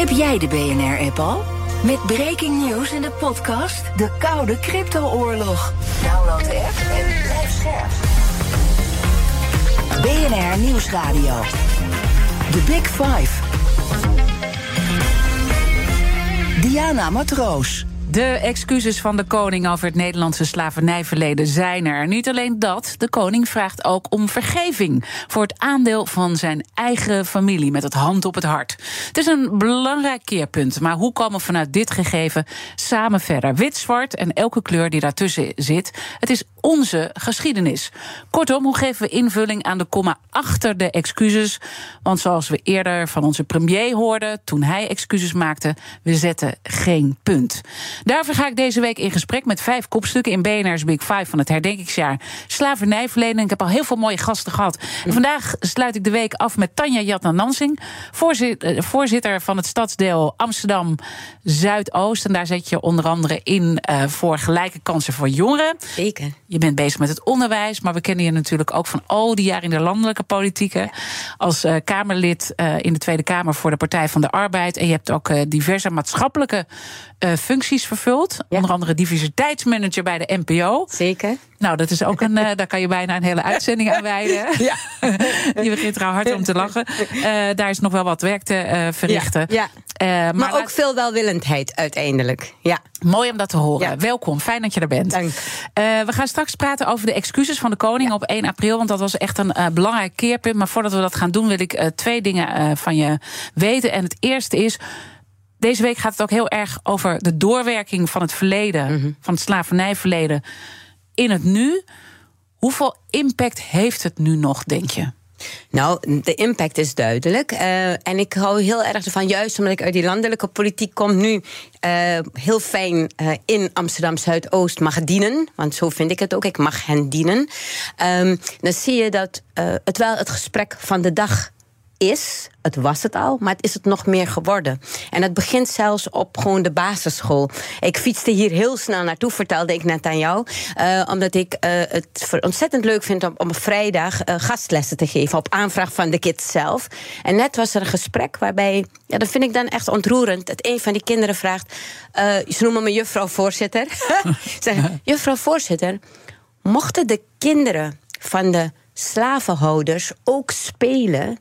Heb jij de BNR-app al? Met breaking news in de podcast De Koude Crypto-oorlog. Download de app en blijf scherp. BNR Nieuwsradio. The Big Five. Diana Matroos. De excuses van de koning over het Nederlandse slavernijverleden zijn er. Niet alleen dat, de koning vraagt ook om vergeving voor het aandeel van zijn eigen familie met het hand op het hart. Het is een belangrijk keerpunt, maar hoe komen we vanuit dit gegeven samen verder? Wit, zwart en elke kleur die daartussen zit. Het is onze geschiedenis. Kortom, hoe geven we invulling aan de komma achter de excuses? Want zoals we eerder van onze premier hoorden toen hij excuses maakte, we zetten geen punt. Daarvoor ga ik deze week in gesprek met vijf kopstukken in BNR's Big Five van het herdenkingsjaar slavernijverleden. Ik heb al heel veel mooie gasten gehad. En vandaag sluit ik de week af met Tanja Jatna Nansing, eh, voorzitter van het stadsdeel Amsterdam Zuidoost. En daar zet je onder andere in uh, voor gelijke kansen voor jongeren. Zeker. Je bent bezig met het onderwijs, maar we kennen je natuurlijk ook van al die jaren in de landelijke politieke. Als uh, Kamerlid uh, in de Tweede Kamer voor de Partij van de Arbeid. En je hebt ook diverse maatschappelijke functies vervuld. Ja. Onder andere diversiteitsmanager bij de NPO. Zeker. Nou, dat is ook een. daar kan je bijna een hele uitzending aan wijden. Ja. Die begint er al hard om te lachen. daar is nog wel wat werk te verrichten. Ja. maar, ook veel welwillendheid uiteindelijk. Ja. Mooi om dat te horen. Welkom, fijn dat je er bent. Dank. we gaan straks praten over de excuses van de koning op 1 april. Want dat was echt een belangrijk keerpunt. Maar voordat we dat gaan doen, wil ik twee dingen van je weten. En het eerste is. Deze week gaat het ook heel erg over de doorwerking van het verleden, mm -hmm. van het slavernijverleden, in het nu. Hoeveel impact heeft het nu nog, denk je? Nou, de impact is duidelijk. Uh, en ik hou heel erg ervan, juist omdat ik uit die landelijke politiek kom, nu uh, heel fijn uh, in Amsterdam Zuidoost mag dienen. Want zo vind ik het ook. Ik mag hen dienen. Um, dan zie je dat het wel het gesprek van de dag is, het was het al, maar het is het nog meer geworden. En het begint zelfs op gewoon de basisschool. Ik fietste hier heel snel naartoe, vertelde ik net aan jou. Uh, omdat ik uh, het ontzettend leuk vind om, om vrijdag uh, gastlessen te geven. Op aanvraag van de kids zelf. En net was er een gesprek waarbij, ja, dat vind ik dan echt ontroerend. Dat een van die kinderen vraagt. ze noemen me juffrouw voorzitter. Zeggen, juffrouw voorzitter, mochten de kinderen van de slavenhouders ook spelen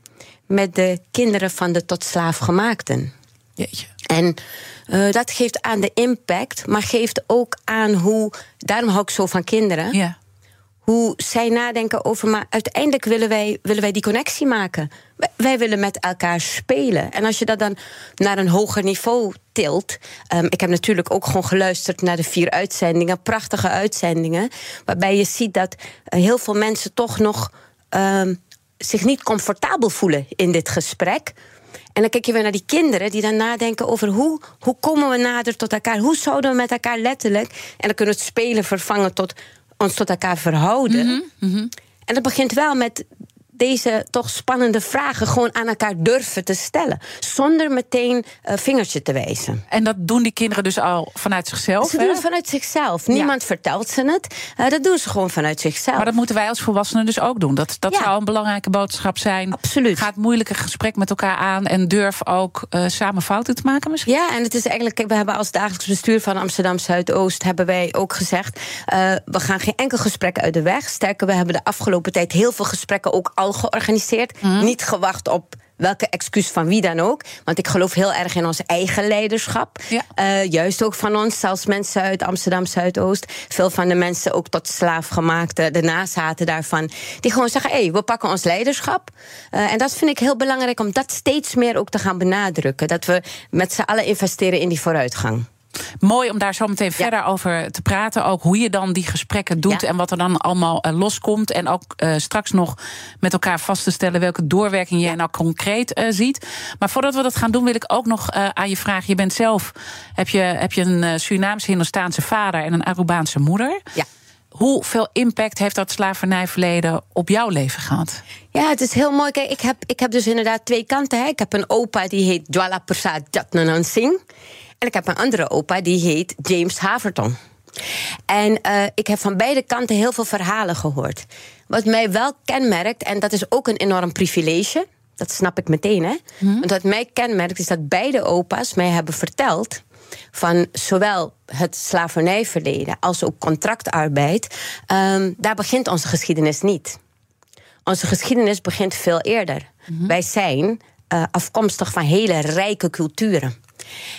met de kinderen van de tot slaaf gemaakten. Jeetje. En uh, dat geeft aan de impact, maar geeft ook aan hoe. Daarom hou ik zo van kinderen. Ja. Hoe zij nadenken over, maar uiteindelijk willen wij, willen wij die connectie maken. Wij, wij willen met elkaar spelen. En als je dat dan naar een hoger niveau tilt. Um, ik heb natuurlijk ook gewoon geluisterd naar de vier uitzendingen, prachtige uitzendingen. Waarbij je ziet dat uh, heel veel mensen toch nog. Um, zich niet comfortabel voelen in dit gesprek. En dan kijk je weer naar die kinderen die dan nadenken over hoe, hoe komen we nader tot elkaar? Hoe zouden we met elkaar letterlijk, en dan kunnen we het spelen vervangen tot ons tot elkaar verhouden. Mm -hmm, mm -hmm. En dat begint wel met deze toch spannende vragen gewoon aan elkaar durven te stellen. Zonder meteen uh, vingertje te wijzen. En dat doen die kinderen dus al vanuit zichzelf? Ze doen het vanuit zichzelf. Niemand ja. vertelt ze het. Uh, dat doen ze gewoon vanuit zichzelf. Maar dat moeten wij als volwassenen dus ook doen. Dat, dat ja. zou een belangrijke boodschap zijn. Absoluut. Ga het moeilijke gesprek met elkaar aan en durf ook uh, samen fouten te maken misschien? Ja, en het is eigenlijk, we hebben als dagelijks bestuur van Amsterdam Zuidoost hebben wij ook gezegd, we gaan geen enkel gesprek uit de weg. Sterker, we hebben de afgelopen tijd heel veel gesprekken ook al georganiseerd. Mm. Niet gewacht op welke excuus van wie dan ook. Want ik geloof heel erg in ons eigen leiderschap. Ja. Uh, juist ook van ons, zelfs mensen uit Amsterdam Zuidoost. Veel van de mensen ook tot slaafgemaakte, de nazaten daarvan. Die gewoon zeggen: hé, hey, we pakken ons leiderschap. Uh, en dat vind ik heel belangrijk om dat steeds meer ook te gaan benadrukken. Dat we met z'n allen investeren in die vooruitgang. Mooi om daar zo meteen ja. verder over te praten. Ook hoe je dan die gesprekken doet ja. en wat er dan allemaal uh, loskomt. En ook uh, straks nog met elkaar vast te stellen welke doorwerking jij nou concreet uh, ziet. Maar voordat we dat gaan doen, wil ik ook nog aan je vragen. Je bent zelf, heb je, heb je een Surinaamse Hindoestaanse vader en een Arubaanse moeder? Ja. Hoeveel impact heeft dat slavernijverleden op jouw leven gehad? Ja, het is heel mooi. Kijk, ik heb, ik heb dus inderdaad twee kanten. Hè. Ik heb een opa die heet Dwala Prasad Jatnanan Singh. En ik heb een andere opa, die heet James Haverton. En uh, ik heb van beide kanten heel veel verhalen gehoord. Wat mij wel kenmerkt, en dat is ook een enorm privilege. Dat snap ik meteen, hè? Want wat mij kenmerkt is dat beide opa's mij hebben verteld van zowel het slavernijverleden als ook contractarbeid. ehm, daar begint onze geschiedenis niet. Onze geschiedenis begint veel eerder. Wij zijn eh, afkomstig van hele rijke culturen.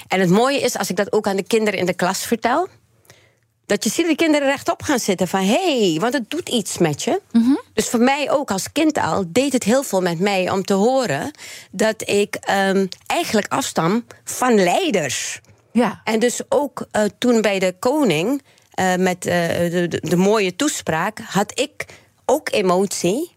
En het mooie is, als ik dat ook aan de kinderen in de klas vertel. Dat je ziet dat de kinderen rechtop gaan zitten van hé, hey, want het doet iets met je. Dus voor mij ook als kind al deed het heel veel met mij om te horen dat ik ehm, eigenlijk afstam van leiders. Ja. En dus ook eh, toen bij de koning eh, met eh, de, de, de mooie toespraak had ik ook emotie.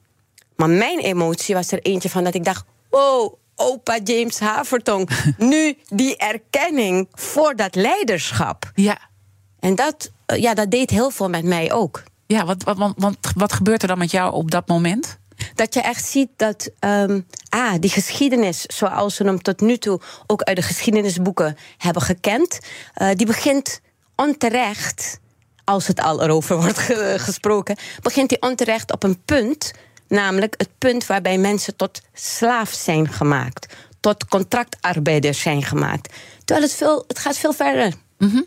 Maar mijn emotie was er eentje van dat ik dacht: oh, opa James Havertong, nu die erkenning voor dat leiderschap. Ja. En dat, eh, ja, dat deed heel veel met mij ook. Ja, wat, wat, wat, wat, gebeurt er dan met jou op dat moment? Dat je echt ziet dat ehm, ah, die geschiedenis, zoals we hem tot nu toe ook uit de geschiedenisboeken hebben gekend, eh, die begint onterecht, als het al erover wordt ge- gesproken, begint die onterecht op een punt, namelijk het punt waarbij mensen tot slaaf zijn gemaakt, tot contractarbeiders zijn gemaakt. Terwijl het, veel, het gaat veel verder.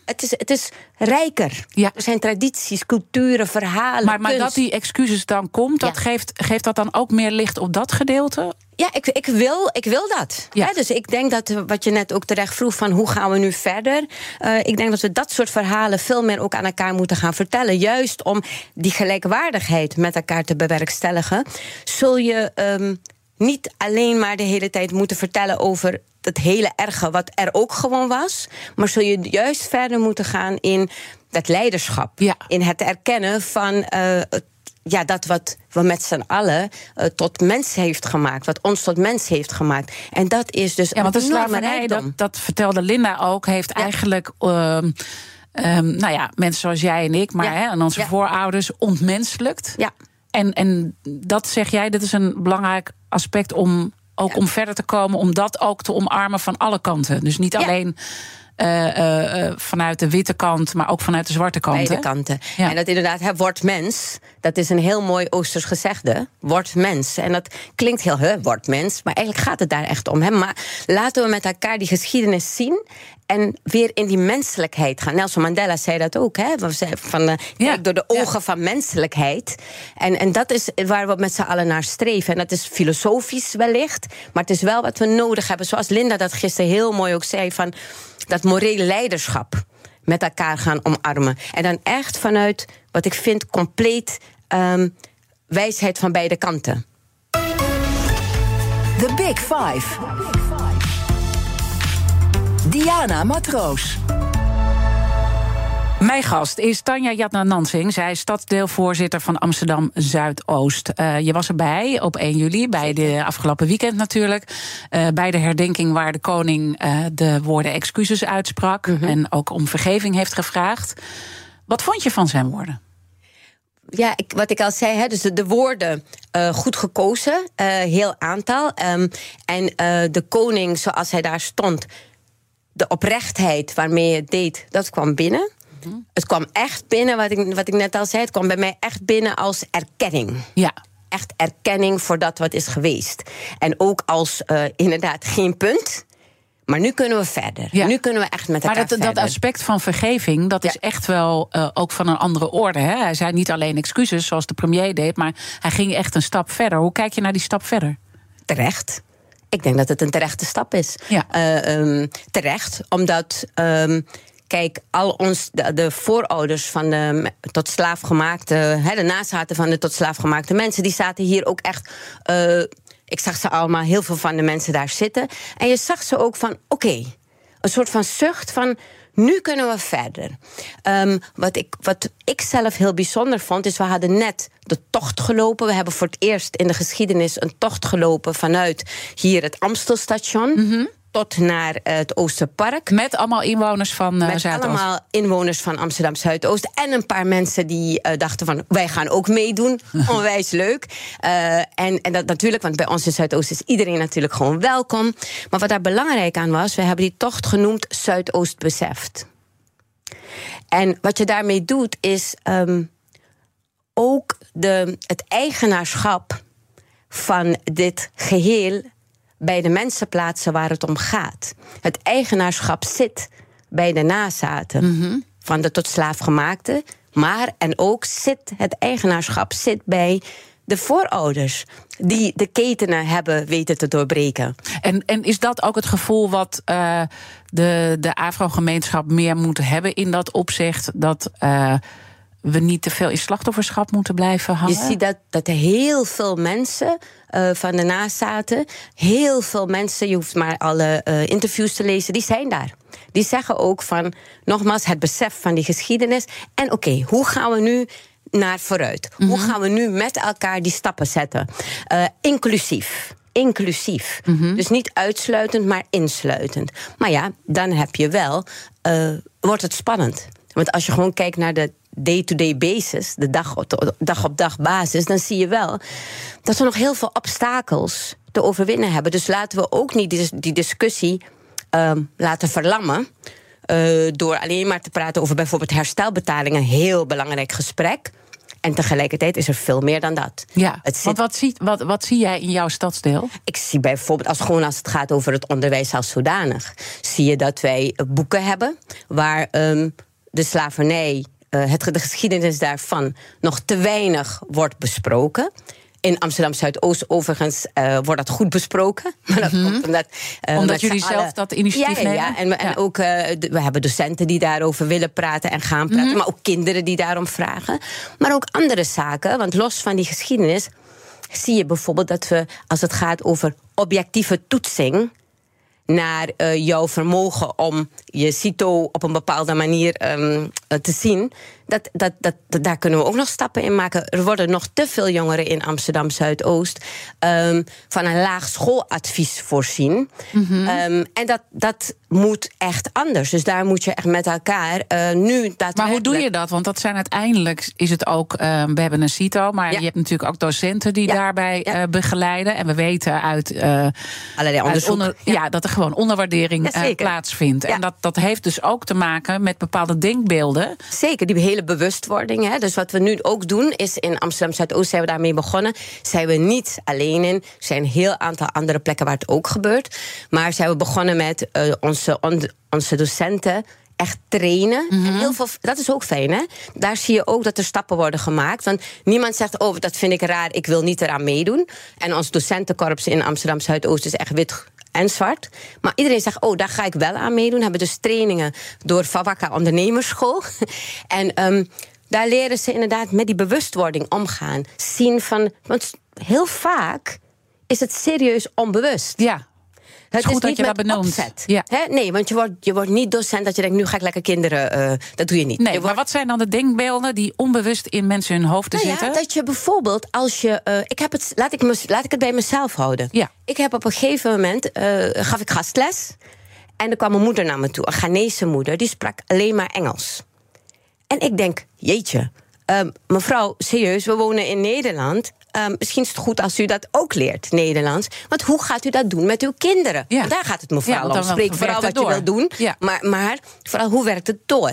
Het, is, het is rijker. Mhm. Ja. Er zijn tradities, culturen, verhalen. Maar, maar dat die excuses dan komt, dat Ja. geeft, geeft dat dan ook meer licht op dat gedeelte? Ja, ik, ik, wil, ik wil dat. Ja. Hè, dus ik denk dat eh, wat je net ook terecht vroeg van hoe gaan we nu verder. eh, ik denk dat we dat soort verhalen veel meer ook aan elkaar moeten gaan vertellen. Juist om die gelijkwaardigheid met elkaar te bewerkstelligen. Zul je ehm, niet alleen maar de hele tijd moeten vertellen over het hele erge wat er ook gewoon was. Maar zul je juist verder moeten gaan in dat leiderschap. Ja. In het erkennen van het ja, dat wat we met z'n allen eh, tot mens heeft gemaakt. Wat ons tot mens heeft gemaakt. En dat is dus Ja, want de slavernij, dat, dat vertelde Linda ook, heeft eigenlijk. ehm, ehm, nou ja, mensen zoals jij en ik, maar Ja. hè, en onze Ja. voorouders ontmenselijkt. Ja. En, en dat zeg jij, dit is een belangrijk aspect om ook om verder te komen, om dat ook te omarmen van alle kanten. Dus niet alleen vanuit de witte kant, maar ook vanuit de zwarte kant. Beide kanten. Ja. En dat inderdaad, hè, word mens. Dat is een heel mooi Oosters gezegde. Word mens. En dat klinkt heel, hè, word mens. Maar eigenlijk gaat het daar echt om. Hè. Maar laten we met elkaar die geschiedenis zien. En weer in die menselijkheid gaan. Nelson Mandela zei dat ook. Hè? Van, eh, Ja. Door de Ja. ogen van menselijkheid. En, en dat is waar we met z'n allen naar streven. En dat is filosofisch wellicht. Maar het is wel wat we nodig hebben. Zoals Linda dat gisteren heel mooi ook zei. Van dat morele leiderschap met elkaar gaan omarmen. En dan echt vanuit wat ik vind compleet ehm, wijsheid van beide kanten. The Big Five. Diana Matroos. Mijn gast is Tanja Jatna Nansing. Zij is stadsdeelvoorzitter van Amsterdam Zuidoost. Eh, je was erbij op 1 juli, bij de afgelopen weekend natuurlijk. Eh, bij de herdenking waar de koning eh, de woorden excuses uitsprak. En ook om vergeving heeft gevraagd. Wat vond je van zijn woorden? Ja, ik, wat ik al zei, hè, dus de, de woorden goed gekozen, heel aantal. Ehm, en de koning, zoals hij daar stond, de oprechtheid waarmee hij het deed, dat kwam binnen. Het kwam echt binnen, wat ik, wat ik net al zei, het kwam bij mij echt binnen als erkenning. Ja. Echt erkenning voor dat wat is geweest. En ook als eh, inderdaad geen punt. Maar nu kunnen we verder. Ja. Nu kunnen we echt met elkaar Maar dat, dat aspect van vergeving, dat is echt wel eh, ook van een andere orde. Hè? Hij zei niet alleen excuses, zoals de premier deed, maar hij ging echt een stap verder. Hoe kijk je naar die stap verder? terecht. Ik denk dat het een terechte stap is. Ja. Eh, ehm, terecht, omdat. ehm, Kijk, al ons, de, de voorouders van de tot slaafgemaakte, hè, de nazaten van de tot slaafgemaakte mensen, die zaten hier ook echt. eh, ik zag ze allemaal, heel veel van de mensen daar zitten. En je zag ze ook van: oké, een soort van zucht van. Nu kunnen we verder. Ehm, wat, ik, wat ik zelf heel bijzonder vond, is we hadden net de tocht gelopen. We hebben voor het eerst in de geschiedenis een tocht gelopen vanuit hier het Amstelstation tot naar het Oosterpark. Met allemaal inwoners van eh Met Zuidoost. allemaal inwoners van Amsterdam Zuidoost. En een paar mensen die eh, dachten van wij gaan ook meedoen. Onwijs leuk. Eh, en, en dat natuurlijk, want bij ons in Zuidoost is iedereen natuurlijk gewoon welkom. Maar wat daar belangrijk aan was, we hebben die tocht genoemd Zuidoost beseft. En wat je daarmee doet, is ehm, ook de, het eigenaarschap van dit geheel bij de mensen plaatsen waar het om gaat. Het eigenaarschap zit bij de nazaten van de tot slaaf gemaakte. Maar en ook zit het eigenaarschap zit bij de voorouders die de ketenen hebben weten te doorbreken. En, en is dat ook het gevoel wat uh, de, de Afro-gemeenschap meer moet hebben in dat opzicht? Dat. Uh, we niet te veel in slachtofferschap moeten blijven hangen? Je ziet dat, dat heel veel mensen uh, van de nazaten, heel veel mensen, je hoeft maar alle uh, interviews te lezen, die zijn daar. Die zeggen ook van, nogmaals, het besef van die geschiedenis. En oké, okay, hoe gaan we nu naar vooruit? Mm -hmm. Hoe gaan we nu met elkaar die stappen zetten? Uh, inclusief inclusief. Mm -hmm. Dus niet uitsluitend, maar insluitend. Maar ja, dan heb je wel, uh, wordt het spannend. Want als je gewoon kijkt naar de day-to-day basis, de dag op dag, op dag basis, dan zie je wel dat we nog heel veel obstakels te overwinnen hebben. Dus laten we ook niet die, die discussie um, laten verlammen. Uh, door alleen maar te praten over bijvoorbeeld herstelbetalingen, een heel belangrijk gesprek. En tegelijkertijd is er veel meer dan dat. Ja, het zit... want wat zie, wat, wat zie jij in jouw stadsdeel? Ik zie bijvoorbeeld, als, gewoon als het gaat over het onderwijs als zodanig... zie je dat wij boeken hebben waar um, de slavernij het, de geschiedenis daarvan nog te weinig wordt besproken. In Amsterdam Zuidoost, overigens, uh, wordt dat goed besproken. Maar dat mm -hmm. komt omdat. Uh, omdat jullie zelf alle... dat initiatief ja, en, en ook uh, we hebben docenten die daarover willen praten en gaan praten. Mm -hmm. Maar ook kinderen die daarom vragen. Maar ook andere zaken. Want los van die geschiedenis zie je bijvoorbeeld dat we, als het gaat over objectieve toetsing naar uh, jouw vermogen om je CITO op een bepaalde manier um, te zien. Dat, dat, dat, dat, daar kunnen we ook nog stappen in maken. Er worden nog te veel jongeren in Amsterdam Zuidoost um, van een laag schooladvies voorzien. Mm -hmm. um, en dat, dat moet echt anders. Dus daar moet je echt met elkaar uh, nu. Maar hoe doe je dat? Want dat zijn uiteindelijk is het ook. Uh, we hebben een CITO, maar ja. je hebt natuurlijk ook docenten die ja. daarbij ja. uh, begeleiden. En we weten uit allerlei onderzoek onder, ja. dat er gewoon onderwaardering plaatsvindt. En dat, dat heeft dus ook te maken met bepaalde denkbeelden. Zeker, die hele bewustwording. Hè. Dus wat we nu ook doen, is in Amsterdam Zuidoost zijn we daarmee begonnen. Zijn we niet alleen in. Er zijn een heel aantal andere plekken waar het ook gebeurt. Maar zijn we begonnen met uh, onze, on, onze docenten echt trainen. Mm -hmm. en heel veel, dat is ook fijn, hè? Daar zie je ook dat er stappen worden gemaakt. Want niemand zegt, oh, dat vind ik raar, ik wil niet eraan meedoen. En ons docentenkorps in Amsterdam Zuidoost is echt wit en zwart. Maar iedereen zegt, oh, daar ga ik wel aan meedoen. Hebben dus trainingen door Favaka Ondernemersschool. en um, daar leren ze inderdaad met die bewustwording omgaan. Zien van, want heel vaak is het serieus onbewust. Ja. Het is, goed is dat je dat benoemt. Ja. He? Nee, want je wordt, je wordt niet docent dat je denkt, nu ga ik lekker kinderen. Uh, dat doe je niet. Nee, je maar wat zijn dan de denkbeelden die onbewust in mensen hun hoofd nou zitten? Ja, dat je bijvoorbeeld als je. Uh, ik heb het, laat, ik me, laat ik het bij mezelf houden. Ja. Ik heb op een gegeven moment. Uh, gaf ik gastles. En er kwam een moeder naar me toe, een Ghanese moeder, die sprak alleen maar Engels. En ik denk, jeetje. Uh, mevrouw, serieus, we wonen in Nederland. Um, misschien is het goed als u dat ook leert, Nederlands. Want hoe gaat u dat doen met uw kinderen? Ja. Want daar gaat het me vooral ja, om. Spreek vooral wat door. je wil doen. Ja. Maar, maar vooral, hoe werkt het door?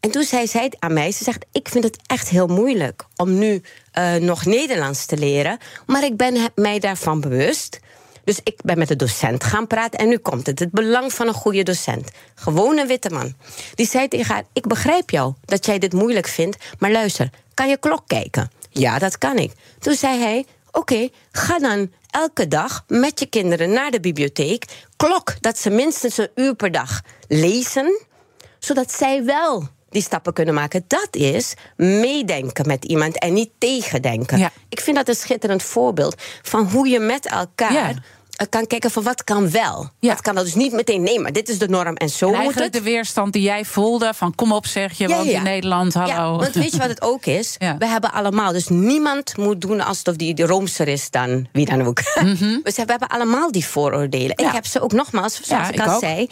En toen zei zij aan mij, ze zegt... ik vind het echt heel moeilijk om nu uh, nog Nederlands te leren... maar ik ben mij daarvan bewust... Dus ik ben met de docent gaan praten en nu komt het. Het belang van een goede docent. Gewoon een witte man. Die zei tegen haar, ik begrijp jou dat jij dit moeilijk vindt... maar luister, kan je klok kijken? Ja, dat kan ik. Toen zei hij, oké, okay, ga dan elke dag met je kinderen naar de bibliotheek. Klok dat ze minstens een uur per dag lezen, zodat zij wel die stappen kunnen maken. Dat is meedenken met iemand en niet tegendenken. Ja. Ik vind dat een schitterend voorbeeld van hoe je met elkaar. Ja kan kijken van wat kan wel. Ja. Wat kan wel. Dus niet meteen, nee, maar dit is de norm en zo en moet het. de weerstand die jij voelde van kom op zeg, je ja, ja. in Nederland, hallo. Ja, want weet je wat het ook is? We hebben allemaal, dus niemand moet doen alsof die, die roomser is dan wie dan ook. Mm -hmm. Dus we hebben allemaal die vooroordelen. Ik heb ze ook nogmaals, zoals ik, ik al ook. zei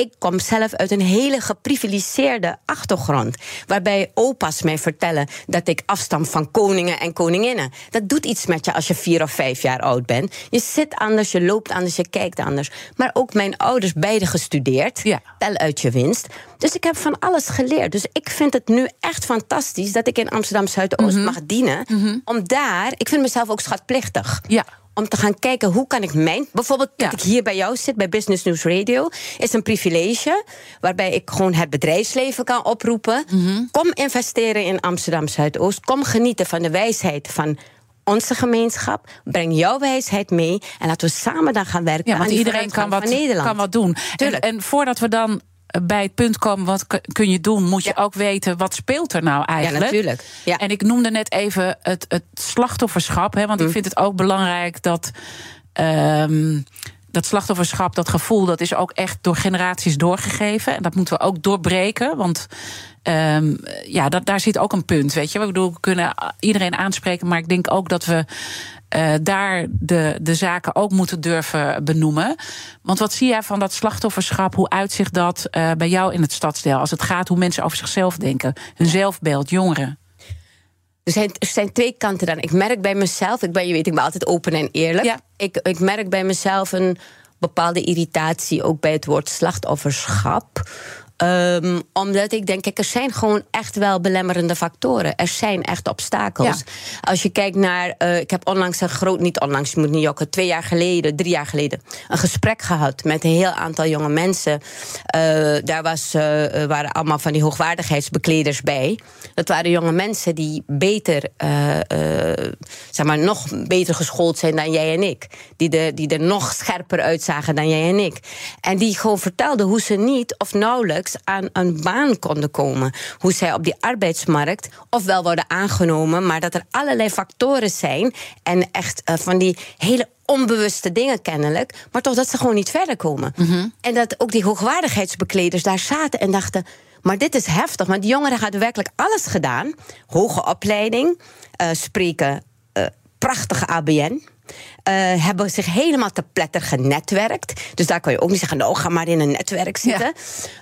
ik kom zelf uit een hele geprivilegeerde achtergrond. Waarbij opa's mij vertellen dat ik afstam van koningen en koninginnen. Dat doet iets met je als je vier of vijf jaar oud bent. Je zit anders, je loopt anders, je kijkt anders. Maar ook mijn ouders, beide gestudeerd. Ja. Tel uit je winst. Dus ik heb van alles geleerd. Dus ik vind het nu echt fantastisch dat ik in Amsterdam Zuidoost mm -hmm. mag dienen. Mm -hmm. Om daar, ik vind mezelf ook schatplichtig. Ja om te gaan kijken hoe kan ik mijn. Bijvoorbeeld dat ik hier bij jou zit bij Business News Radio, is een privilege waarbij ik gewoon het bedrijfsleven kan oproepen. Mhm. Kom investeren in Amsterdam Zuidoost. Kom genieten van de wijsheid van onze gemeenschap. Breng jouw wijsheid mee en laten we samen dan gaan werken. Ja, want aan iedereen kan wat, van Nederland. kan wat doen. En voordat we dan bij het punt komen, wat kun je doen, moet je ook weten wat speelt er nou eigenlijk. natuurlijk. Ja. En ik noemde net even het, het slachtofferschap, hè, want Mm. ik vind het ook belangrijk dat. ehm, dat slachtofferschap, dat gevoel, dat is ook echt door generaties doorgegeven. En dat moeten we ook doorbreken. Want ehm, ja, dat, daar zit ook een punt. Weet je, ik bedoel, we kunnen iedereen aanspreken, maar ik denk ook dat we eh, daar de, de zaken ook moeten durven benoemen. Want wat zie jij van dat slachtofferschap? Hoe uitzicht dat eh, bij jou in het stadsdeel? Als het gaat hoe mensen over zichzelf denken, hun zelfbeeld, jongeren. Er zijn, er zijn twee kanten dan. Ik merk bij mezelf, ik ben, je weet, ik ben altijd open en eerlijk. Ja. Ik, ik merk bij mezelf een bepaalde irritatie ook bij het woord slachtofferschap. Ehm, omdat ik denk, kijk, er zijn gewoon echt wel belemmerende factoren. Er zijn echt obstakels. Ja. Als je kijkt naar, eh, ik heb onlangs een groot, niet onlangs, je moet niet jokken, twee jaar geleden, drie jaar geleden, een gesprek gehad met een heel aantal jonge mensen. Eh, daar was, eh, waren allemaal van die hoogwaardigheidsbekleders bij. Dat waren jonge mensen die beter, zeg maar, nog beter geschoold zijn dan jij en ik. Die, de, die er nog scherper uitzagen dan jij en ik. En die gewoon vertelden hoe ze niet of nauwelijks aan een baan konden komen. Hoe zij op die arbeidsmarkt ofwel worden aangenomen, maar dat er allerlei factoren zijn. En echt eh, van die hele onbewuste dingen kennelijk, maar toch dat ze gewoon niet verder komen. En dat ook die hoogwaardigheidsbekleders daar zaten en dachten. Maar dit is heftig, want die jongeren hadden werkelijk alles gedaan. Hoge opleiding, eh, spreken eh, prachtige ABN. Eh, hebben zich helemaal te pletter genetwerkt. Dus daar kan je ook niet zeggen, nou, ga maar in een netwerk zitten.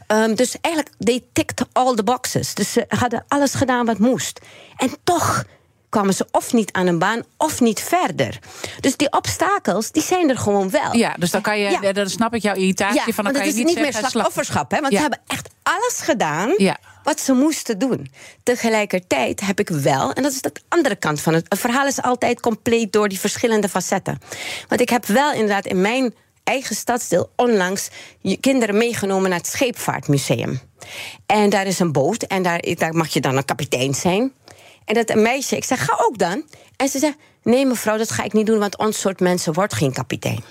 Ehm, dus eigenlijk, they ticked all the boxes. Dus ze hadden alles gedaan wat moest. En toch kwamen ze of niet aan een baan of niet verder. Dus die obstakels, die zijn er gewoon wel. Ja, dus dan kan je, Ja. dan snap ik jouw irritatie Ja, van. Dan kan het je is niet, niet meer slachtofferschap, hè? Want Ja. ze hebben echt alles gedaan Ja. wat ze moesten doen. Tegelijkertijd heb ik wel, en dat is de andere kant van het. Verhaal is altijd compleet door die verschillende facetten. Want ik heb wel inderdaad in mijn eigen stadsdeel onlangs je kinderen meegenomen naar het Scheepvaartmuseum. En daar is een boot en daar, daar mag je dan een kapitein zijn. En dat een meisje, ik zeg, ga ook dan. En ze zegt, nee mevrouw, dat ga ik niet doen, want ons soort mensen wordt geen kapitein.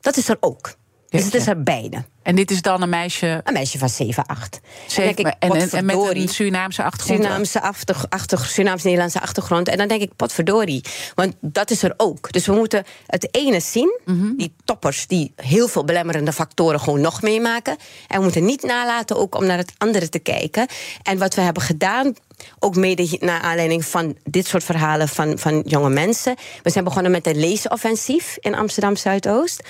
Dat is er ook. Dus het is er beide. En dit is dan een meisje. Een meisje van 7, 8. Zeven, en, denk ik, en, en, met een Surinaamse achtergrond. Surinaamse achter, achter, Surinaams-Nederlandse achtergrond. En dan denk ik, potverdorie. Want dat is er ook. Dus we moeten het ene zien. Mhm. Die toppers die heel veel belemmerende factoren gewoon nog meemaken. En we moeten niet nalaten ook om naar het andere te kijken. En wat we hebben gedaan, ook mede naar aanleiding van dit soort verhalen van, van jonge mensen. We zijn begonnen met een leesoffensief in Amsterdam Zuidoost.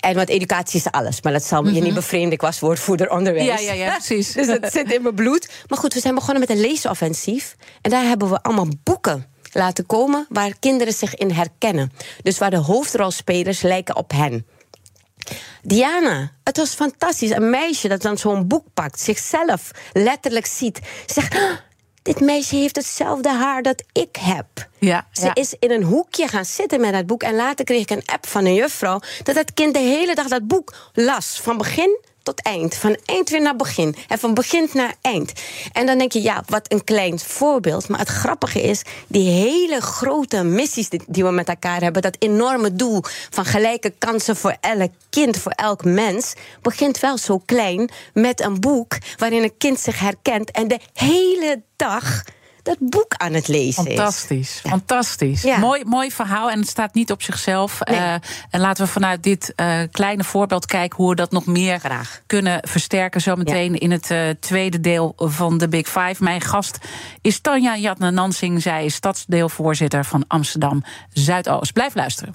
En want educatie is alles, maar dat zal je niet bevreemden. Ik was woordvoerder onderwijs. Mhm. Ja, ja, ja, precies. dus dat zit in mijn bloed. Maar goed, we zijn begonnen met een leesoffensief. En daar hebben we allemaal boeken laten komen waar kinderen zich in herkennen. Dus waar de hoofdrolspelers lijken op hen. Diana, het was fantastisch. Een meisje dat dan zo'n boek pakt, zichzelf letterlijk ziet. Zegt, "Ah, dit meisje heeft hetzelfde haar dat ik heb. Ja, Ze ja. is in een hoekje gaan zitten met dat boek. En later kreeg ik een app van een juffrouw... dat dat kind de hele dag dat boek las. Van begin tot eind. Van eind weer naar begin. En van begin naar eind. En dan denk je, ja, wat een klein voorbeeld. Maar het grappige is, die hele grote missies die, we met elkaar hebben... dat enorme doel van gelijke kansen voor elk kind, voor elk mens... begint wel zo klein met een boek waarin een kind zich herkent... en de hele dag dat boek aan het lezen is. Fantastisch, fantastisch. Ja. Mooi, mooi verhaal en het staat niet op zichzelf. Nee. Eh, en laten we vanuit dit eh, kleine voorbeeld kijken hoe we dat nog meer Graag. kunnen versterken. Zometeen in het eh, tweede deel van de Big Five. Mijn gast is Tanja Jatne Nansing. Zij is stadsdeelvoorzitter van Amsterdam Zuidoost. Blijf luisteren.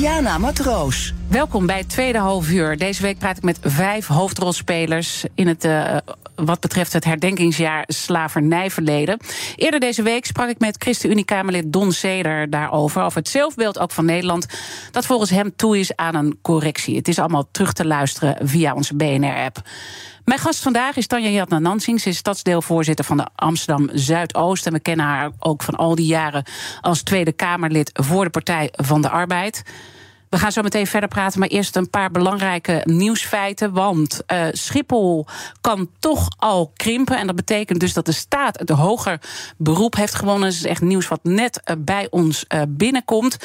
Diana Matroos. Welkom bij het tweede halfuur. Deze week praat ik met vijf hoofdrolspelers in het, uh, wat betreft het herdenkingsjaar slavernijverleden. Eerder deze week sprak ik met ChristenUnie-Kamerlid Don Seder daarover. Over het zelfbeeld ook van Nederland. Dat volgens hem toe is aan een correctie. Het is allemaal terug te luisteren via onze BNR-app. Mijn gast vandaag is Tanja Jatna Nansing. Ze is stadsdeelvoorzitter van de Amsterdam Zuidoost. En we kennen haar ook van al die jaren als Tweede Kamerlid voor de Partij van de Arbeid. We gaan zo meteen verder praten, maar eerst een paar belangrijke nieuwsfeiten. Want uh, Schiphol kan toch al krimpen. En dat betekent dus dat de staat het hoger beroep heeft gewonnen. Dat is echt nieuws wat net uh, bij ons uh, binnenkomt.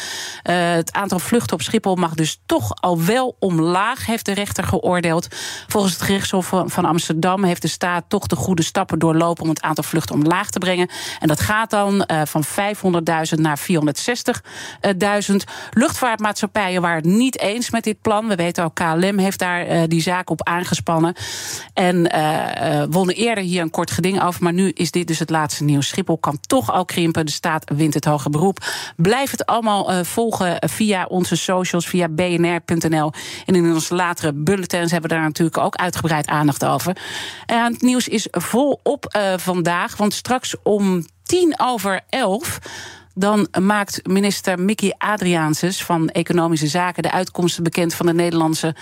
het aantal vluchten op Schiphol mag dus toch al wel omlaag, heeft de rechter geoordeeld. Volgens het gerechtshof van Amsterdam heeft de staat toch de goede stappen doorlopen om het aantal vluchten omlaag te brengen. En dat gaat dan van 500.000 naar 460.000. Luchtvaartmaatschappijen waren het niet eens met dit plan. We weten ook, KLM heeft daar uh, die zaak op aangespannen. En uh, wonnen eerder hier een kort geding over. Maar nu is dit dus het laatste nieuws. Schiphol kan toch al krimpen. De staat wint het hoge beroep. Blijf het allemaal volgen via onze socials, via bnr.nl. En in onze latere bulletins hebben we daar natuurlijk ook uitgebreid aandacht over. En het nieuws is volop vandaag. Want straks om tien over elf dan maakt minister Mickey Adriaanses van Economische Zaken de uitkomsten bekend van de Nederlandse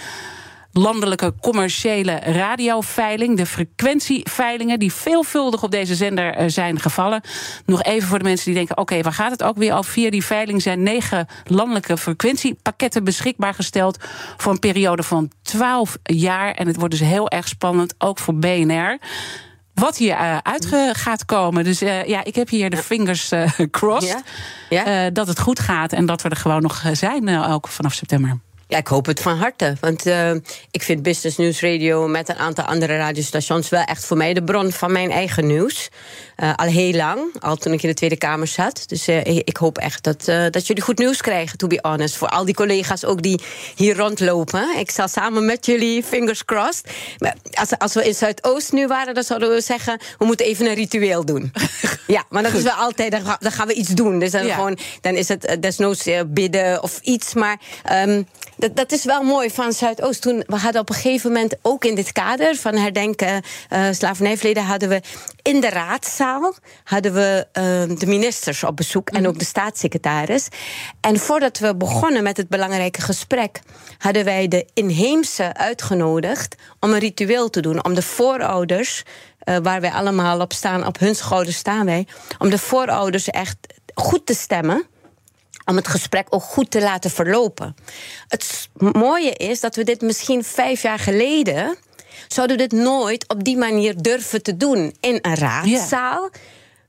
landelijke commerciële radioveiling. De frequentieveilingen die veelvuldig op deze zender zijn gevallen. Nog even voor de mensen die denken: oké, waar gaat het ook weer al? Via die veiling zijn negen landelijke frequentiepakketten beschikbaar gesteld. voor een periode van 12 jaar. En het wordt dus heel erg spannend, ook voor BNR wat hier uh, uit gaat komen. Dus uh, ja, ik heb hier de fingers uh, crossed. Ja? Ja? dat het goed gaat en dat we er gewoon nog zijn, ook vanaf september. Ja, ik hoop het van harte. Want uh, ik vind Business News Radio met een aantal andere radiostations wel echt voor mij de bron van mijn eigen nieuws. Uh, al heel lang, al toen ik in de Tweede Kamer zat. Dus uh, ik hoop echt dat, dat jullie goed nieuws krijgen, to be honest. Voor al die collega's ook die hier rondlopen. Ik zal samen met jullie, fingers crossed. Maar als, als we in Zuidoost nu waren, dan zouden we zeggen: we moeten even een ritueel doen. ja, maar dat is wel altijd, dan, dan, gaan we iets doen. Dus dan, ja. gewoon, dan is het desnoods bidden of iets. Maar. Um, dat, is wel mooi van Zuidoost. Toen we hadden op een gegeven moment ook in dit kader van herdenken uh, slavernijverleden hadden we in de raadzaal hadden we uh, de ministers op bezoek en ook de staatssecretaris. En voordat we begonnen met het belangrijke gesprek, hadden wij de inheemse uitgenodigd om een ritueel te doen, om de voorouders. Uh, waar wij allemaal op staan, op hun schouders staan wij. Om de voorouders echt goed te stemmen om het gesprek ook goed te laten verlopen. Het mooie is dat we dit misschien vijf jaar geleden. zouden we dit nooit op die manier durven te doen in een raadzaal.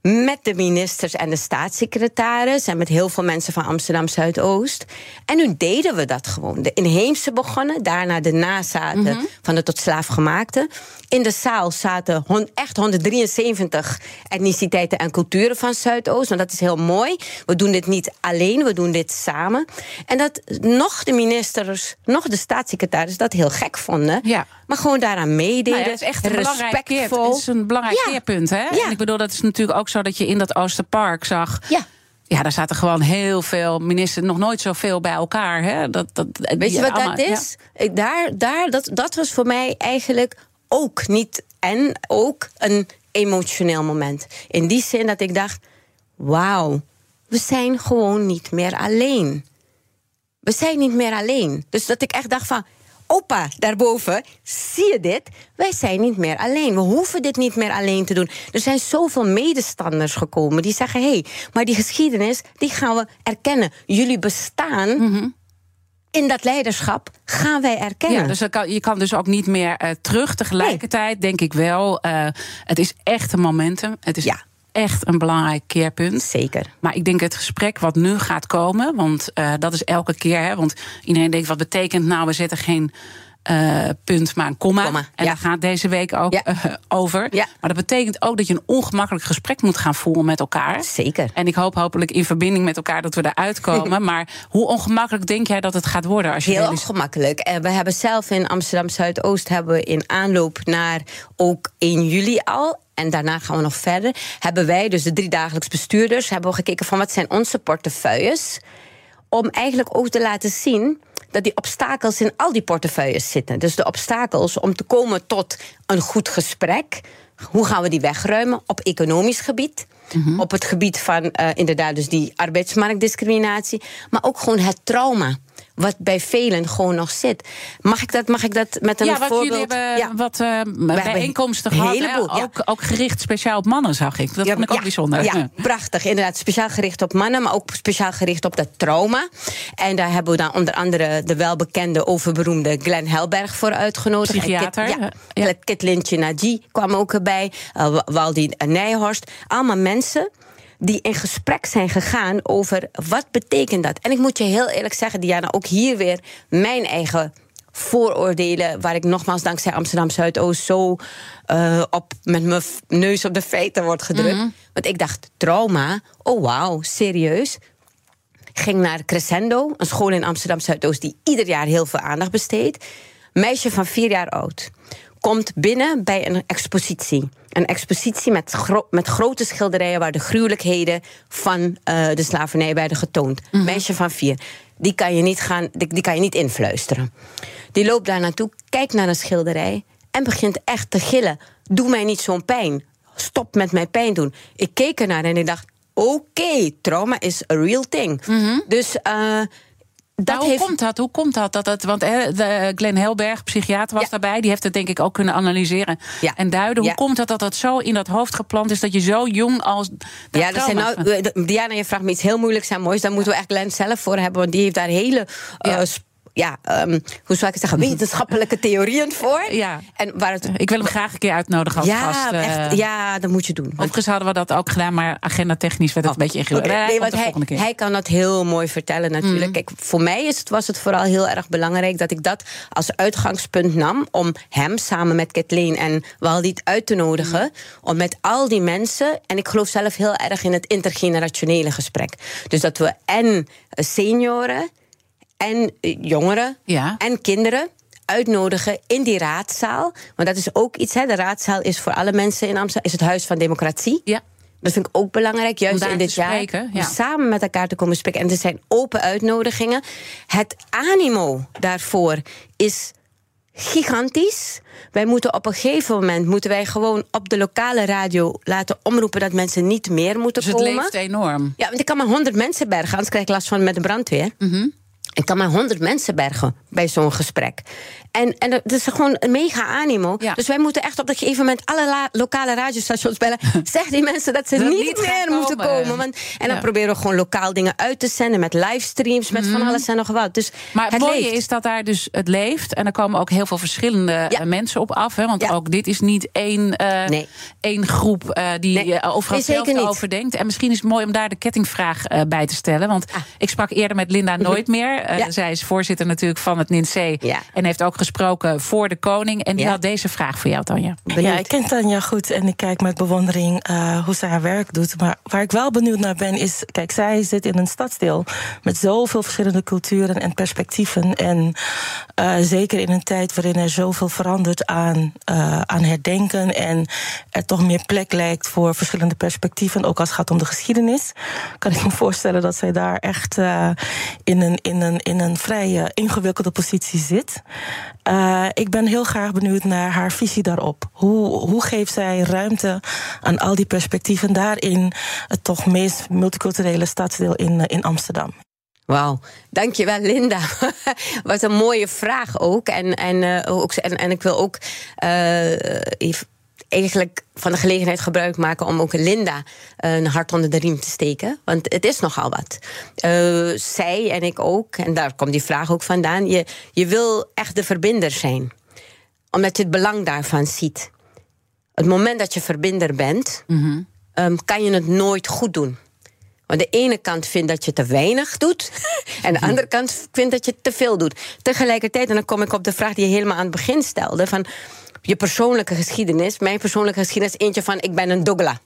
Met de ministers en de staatssecretaris en met heel veel mensen van Amsterdam Zuidoost. En nu deden we dat gewoon. De inheemse begonnen, daarna de nazaten mm -hmm. van de tot slaafgemaakte. In de zaal zaten echt 173 etniciteiten en culturen van Zuidoost. Want dat is heel mooi. We doen dit niet alleen, we doen dit samen. En dat nog de ministers, nog de staatssecretaris dat heel gek vonden. Ja. Maar gewoon daaraan meededen. Nou ja, dat is echt een belangrijk, het is een belangrijk ja. keerpunt. Hè? Ja. En ik bedoel, dat is natuurlijk ook zo dat je in dat Oosterpark zag. Ja. Ja, daar zaten gewoon heel veel ministers, nog nooit zoveel bij elkaar. Hè? Dat, dat, Weet je wat allemaal, dat is? Daar, daar, dat, dat was voor mij eigenlijk ook niet en ook een emotioneel moment. In die zin dat ik dacht: wauw, we zijn gewoon niet meer alleen. We zijn niet meer alleen. Dus dat ik echt dacht van. Opa, daarboven, zie je dit? Wij zijn niet meer alleen. We hoeven dit niet meer alleen te doen. Er zijn zoveel medestanders gekomen die zeggen: hé, hey, maar die geschiedenis, die gaan we erkennen. Jullie bestaan. Mhm. In dat leiderschap gaan wij erkennen. Ja, dus kan, je kan dus ook niet meer eh, terug. Tegelijkertijd denk ik wel, eh, het is echt een momentum. Het is Ja. Echt een belangrijk keerpunt. Zeker. Maar ik denk het gesprek wat nu gaat komen, want eh, dat is elke keer. Hè, want iedereen denkt, wat betekent nou, we zetten geen eh, punt, maar een komma. Komma, en ja. daar gaat deze week ook Ja. eh, over. Ja. Maar dat betekent ook dat je een ongemakkelijk gesprek moet gaan voeren met elkaar. Zeker. En ik hoop hopelijk in verbinding met elkaar dat we eruit komen. maar hoe ongemakkelijk denk jij dat het gaat worden? Als je Heel ongemakkelijk. En we hebben zelf in Amsterdam Zuidoost hebben we in aanloop naar ook 1 juli al. En daarna gaan we nog verder. Hebben wij, dus de drie dagelijks bestuurders, hebben we gekeken van wat zijn onze portefeuilles. Om eigenlijk ook te laten zien dat die obstakels in al die portefeuilles zitten. Dus de obstakels om te komen tot een goed gesprek. Hoe gaan we die wegruimen op economisch gebied? Op het gebied van eh, inderdaad dus die arbeidsmarktdiscriminatie. Maar ook gewoon het trauma. Wat bij velen gewoon nog zit. Mag ik dat, mag ik dat met een ja, wat voorbeeld? jullie hebben Ja. wat eh, bijeenkomsten een gehad. hè? heleboel, ja. ook, ook gericht speciaal op mannen, zag ik. Dat Ja, vond ik ook bijzonder. Ja, prachtig. Inderdaad, speciaal gericht op mannen, maar ook speciaal gericht op dat trauma. En daar hebben we dan onder andere de welbekende, overberoemde Glenn Helberg voor uitgenodigd. Psychiater, En Kit, ja. Kit Lintje Naji kwam ook erbij. Uh, Wa- Waldi Nijhorst. Allemaal mensen die in gesprek zijn gegaan over wat betekent dat. En ik moet je heel eerlijk zeggen, Diana, ook hier weer mijn eigen vooroordelen, waar ik nogmaals dankzij Amsterdam Zuidoost zo eh, op, met mijn neus op de feiten wordt gedrukt. Want ik dacht, trauma, oh wauw, serieus. Ging naar Crescendo, een school in Amsterdam Zuidoost die ieder jaar heel veel aandacht besteedt. Meisje van vier jaar oud. Komt binnen bij een expositie. Een expositie met, gro- met grote schilderijen waar de gruwelijkheden van eh, de slavernij werden getoond. Meisje van vier. Die kan je niet gaan, die, die kan je niet influisteren. Die loopt daar naartoe, kijkt naar een schilderij en begint echt te gillen. Doe mij niet zo'n pijn. Stop met mij pijn doen. Ik keek ernaar en ik dacht: oké, trauma is a real thing. Dus eh, dat hoe heeft. komt dat? Hoe komt dat? dat het, want de Glenn Helberg, psychiater, was Ja. daarbij. Die heeft het denk ik ook kunnen analyseren Ja. en duiden. Hoe Ja. komt het dat dat zo in dat hoofd geplant is... dat je zo jong als... Ja, dat zijn nou, eh, Diana, je vraagt me iets heel moeilijks en moois. Daar moeten we echt Glenn zelf voor hebben, want die heeft daar hele. eh, Ja. ja, ehm, hoe zou ik het zeggen? Wetenschappelijke theorieën voor. Ja. En waar het. Ik wil hem graag een keer uitnodigen als Ja, gast. eh. echt, ja, dat moet je doen. Overigens hadden we dat ook gedaan, maar agenda technisch werd het een beetje ingewikkeld. Oké, Hij nee, want hij. Mm. hij kan dat heel mooi vertellen natuurlijk. Kijk, voor mij is het, was het vooral heel erg belangrijk dat ik dat als uitgangspunt nam om hem samen met Kathleen en Waldit uit te nodigen. Mm. Om met al die mensen, en ik geloof zelf heel erg in het intergenerationele gesprek. Dus dat we en senioren en eh, jongeren Ja. en kinderen uitnodigen in die raadzaal. Want dat is ook iets, hè. De raadzaal is voor alle mensen in Amsterdam is het huis van democratie. Ja. Dat vind ik ook belangrijk, juist in dit jaar. Om samen met elkaar te komen spreken. En er zijn open uitnodigingen. Het animo daarvoor is gigantisch. Wij moeten op een gegeven moment moeten wij gewoon op de lokale radio laten omroepen dat mensen niet meer moeten Dus het komen. leeft enorm. Ja, want ik kan maar 100 mensen bergen, anders krijg ik last van met de brandweer. Mhm. Ik kan maar 100 mensen bergen bij zo'n gesprek. En, en dat is gewoon een mega animo. Ja. Dus wij moeten echt op een gegeven moment alle lokale radiostations bellen. zeg die mensen dat ze Dat niet, meer moeten komen. Want, en dan Ja. Mhm. proberen we gewoon lokaal dingen uit te zenden met livestreams, met van alles en nog wat. Dus Maar het, het mooie leeft. is dat daar dus het leeft. En er komen ook heel veel verschillende Ja. eh, mensen op af. Hè, want ook dit is niet één, eh, Nee. één groep eh, die Nee. overal hetzelfde over denkt. En misschien is het mooi om daar de kettingvraag bij te stellen. Want Ah. ik sprak eerder met Linda Nooit meer. Eh, Ja. Zij is voorzitter natuurlijk van het NINC. Ja. En heeft ook gesproken voor de koning. En die Ja. had deze vraag voor jou, Tanja. Ja, ik ken Tanja goed en ik kijk met bewondering eh, hoe zij haar werk doet. Maar waar ik wel benieuwd naar ben, is: kijk, zij zit in een stadsdeel met zoveel verschillende culturen en perspectieven. En eh, zeker in een tijd waarin er zoveel verandert aan, eh, aan herdenken en er toch meer plek lijkt voor verschillende perspectieven, ook als het gaat om de geschiedenis, kan ik me voorstellen dat zij daar echt eh, in, een, in een in een vrij eh, ingewikkelde positie zit. Uh, ik ben heel graag benieuwd naar haar visie daarop. Hoe, hoe geeft zij ruimte aan al die perspectieven daarin het toch meest multiculturele stadsdeel in, in Amsterdam? Wauw, dankjewel Linda. Wat een mooie vraag ook. En, en, ook, en, en ik wil ook uh, eigenlijk van de gelegenheid gebruik maken om ook Linda een hart onder de riem te steken. Want het is nogal wat. Uh, zij en ik ook, en daar komt die vraag ook vandaan. Je, je wil echt de verbinder zijn, omdat je het belang daarvan ziet. Het moment dat je verbinder bent, mm -hmm. um, kan je het nooit goed doen. Want de ene kant vindt dat je te weinig doet. En de andere kant vindt dat je te veel doet. Tegelijkertijd, en dan kom ik op de vraag die je helemaal aan het begin stelde: van je persoonlijke geschiedenis. Mijn persoonlijke geschiedenis eentje van: ik ben een Dogla.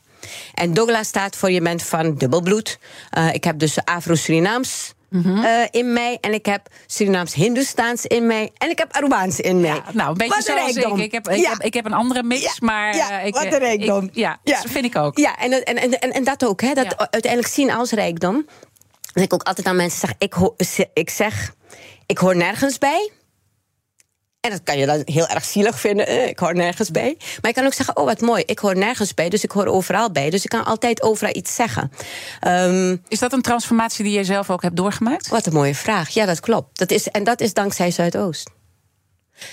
En Dogla staat voor je bent van dubbelbloed. Uh, ik heb dus Afro-Surinaams. Mm -hmm. uh, in mij. En ik heb Surinaams-Hindoestaans in mij. En ik heb Arubaans in mij. Ja, nou, een beetje wat zoals ik. Ik heb, ik, ja. heb, ik heb een andere mix, ja. maar... Uh, ik, wat een rijkdom. Ja, dat vind ik ook. Ja, en, en, en, en dat ook. Hè, dat uiteindelijk zien als rijkdom. Dat ik ook altijd aan mensen zeg... Ik, ik zeg, ik hoor nergens bij... En dat kan je dan heel erg zielig vinden. Ik hoor nergens bij. Maar je kan ook zeggen: Oh, wat mooi. Ik hoor nergens bij, dus ik hoor overal bij. Dus ik kan altijd overal iets zeggen. Um, is dat een transformatie die jij zelf ook hebt doorgemaakt? Wat een mooie vraag. Ja, dat klopt. Dat is, en dat is dankzij Zuidoost.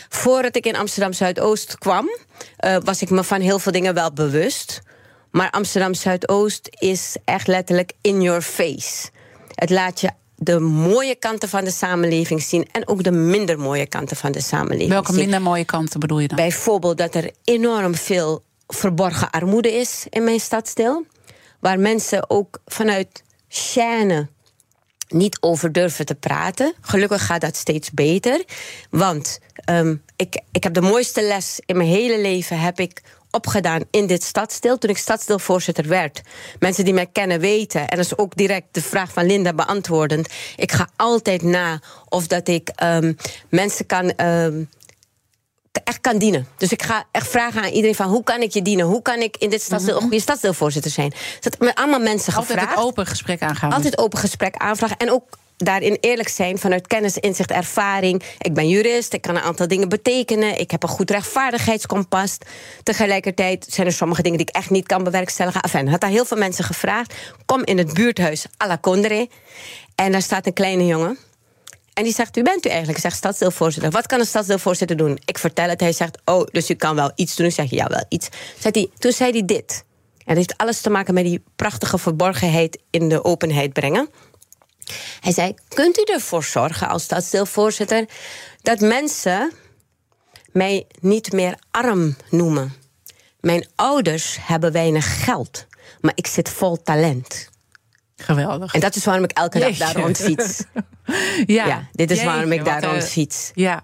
Voordat ik in Amsterdam Zuidoost kwam, uh, was ik me van heel veel dingen wel bewust. Maar Amsterdam Zuidoost is echt letterlijk in your face. Het laat je de mooie kanten van de samenleving zien en ook de minder mooie kanten van de samenleving. Welke zien. minder mooie kanten bedoel je dan? Bijvoorbeeld dat er enorm veel verborgen armoede is in mijn stadsdeel, waar mensen ook vanuit chaîne niet over durven te praten. Gelukkig gaat dat steeds beter, want um, ik, ik heb de mooiste les in mijn hele leven heb ik opgedaan in dit stadsdeel toen ik stadsdeelvoorzitter werd. Mensen die mij kennen weten, en dat is ook direct de vraag van Linda beantwoordend. Ik ga altijd na of dat ik um, mensen kan. Um, echt kan dienen. Dus ik ga echt vragen aan iedereen van hoe kan ik je dienen? Hoe kan ik in dit stadsdeel een goede stadsdeelvoorzitter zijn? Dat met allemaal mensen Altijd gevraagd. het open gesprek aangaan. Altijd open gesprek aanvragen. En ook daarin eerlijk zijn vanuit kennis, inzicht, ervaring. Ik ben jurist, ik kan een aantal dingen betekenen. Ik heb een goed rechtvaardigheidskompas. Tegelijkertijd zijn er sommige dingen die ik echt niet kan bewerkstelligen. Enfin, had daar heel veel mensen gevraagd. Kom in het buurthuis à la. En daar staat een kleine jongen. En die zegt, u bent u eigenlijk? Ik zeg, stadsdeelvoorzitter. Wat kan een stadsdeelvoorzitter doen? Ik vertel het. Hij zegt, oh, dus u kan wel iets doen. Ik zeg, ja, wel iets. Hij, toen zei hij dit. En dat heeft alles te maken met die prachtige verborgenheid in de openheid brengen. Hij zei: Kunt u ervoor zorgen als stadsdeelvoorzitter dat mensen mij niet meer arm noemen? Mijn ouders hebben weinig geld, maar ik zit vol talent. Geweldig. En dat is waarom ik elke dag daar rond fiets. ja. ja, dit is Jeetje, waarom ik daar rond fiets. Ja.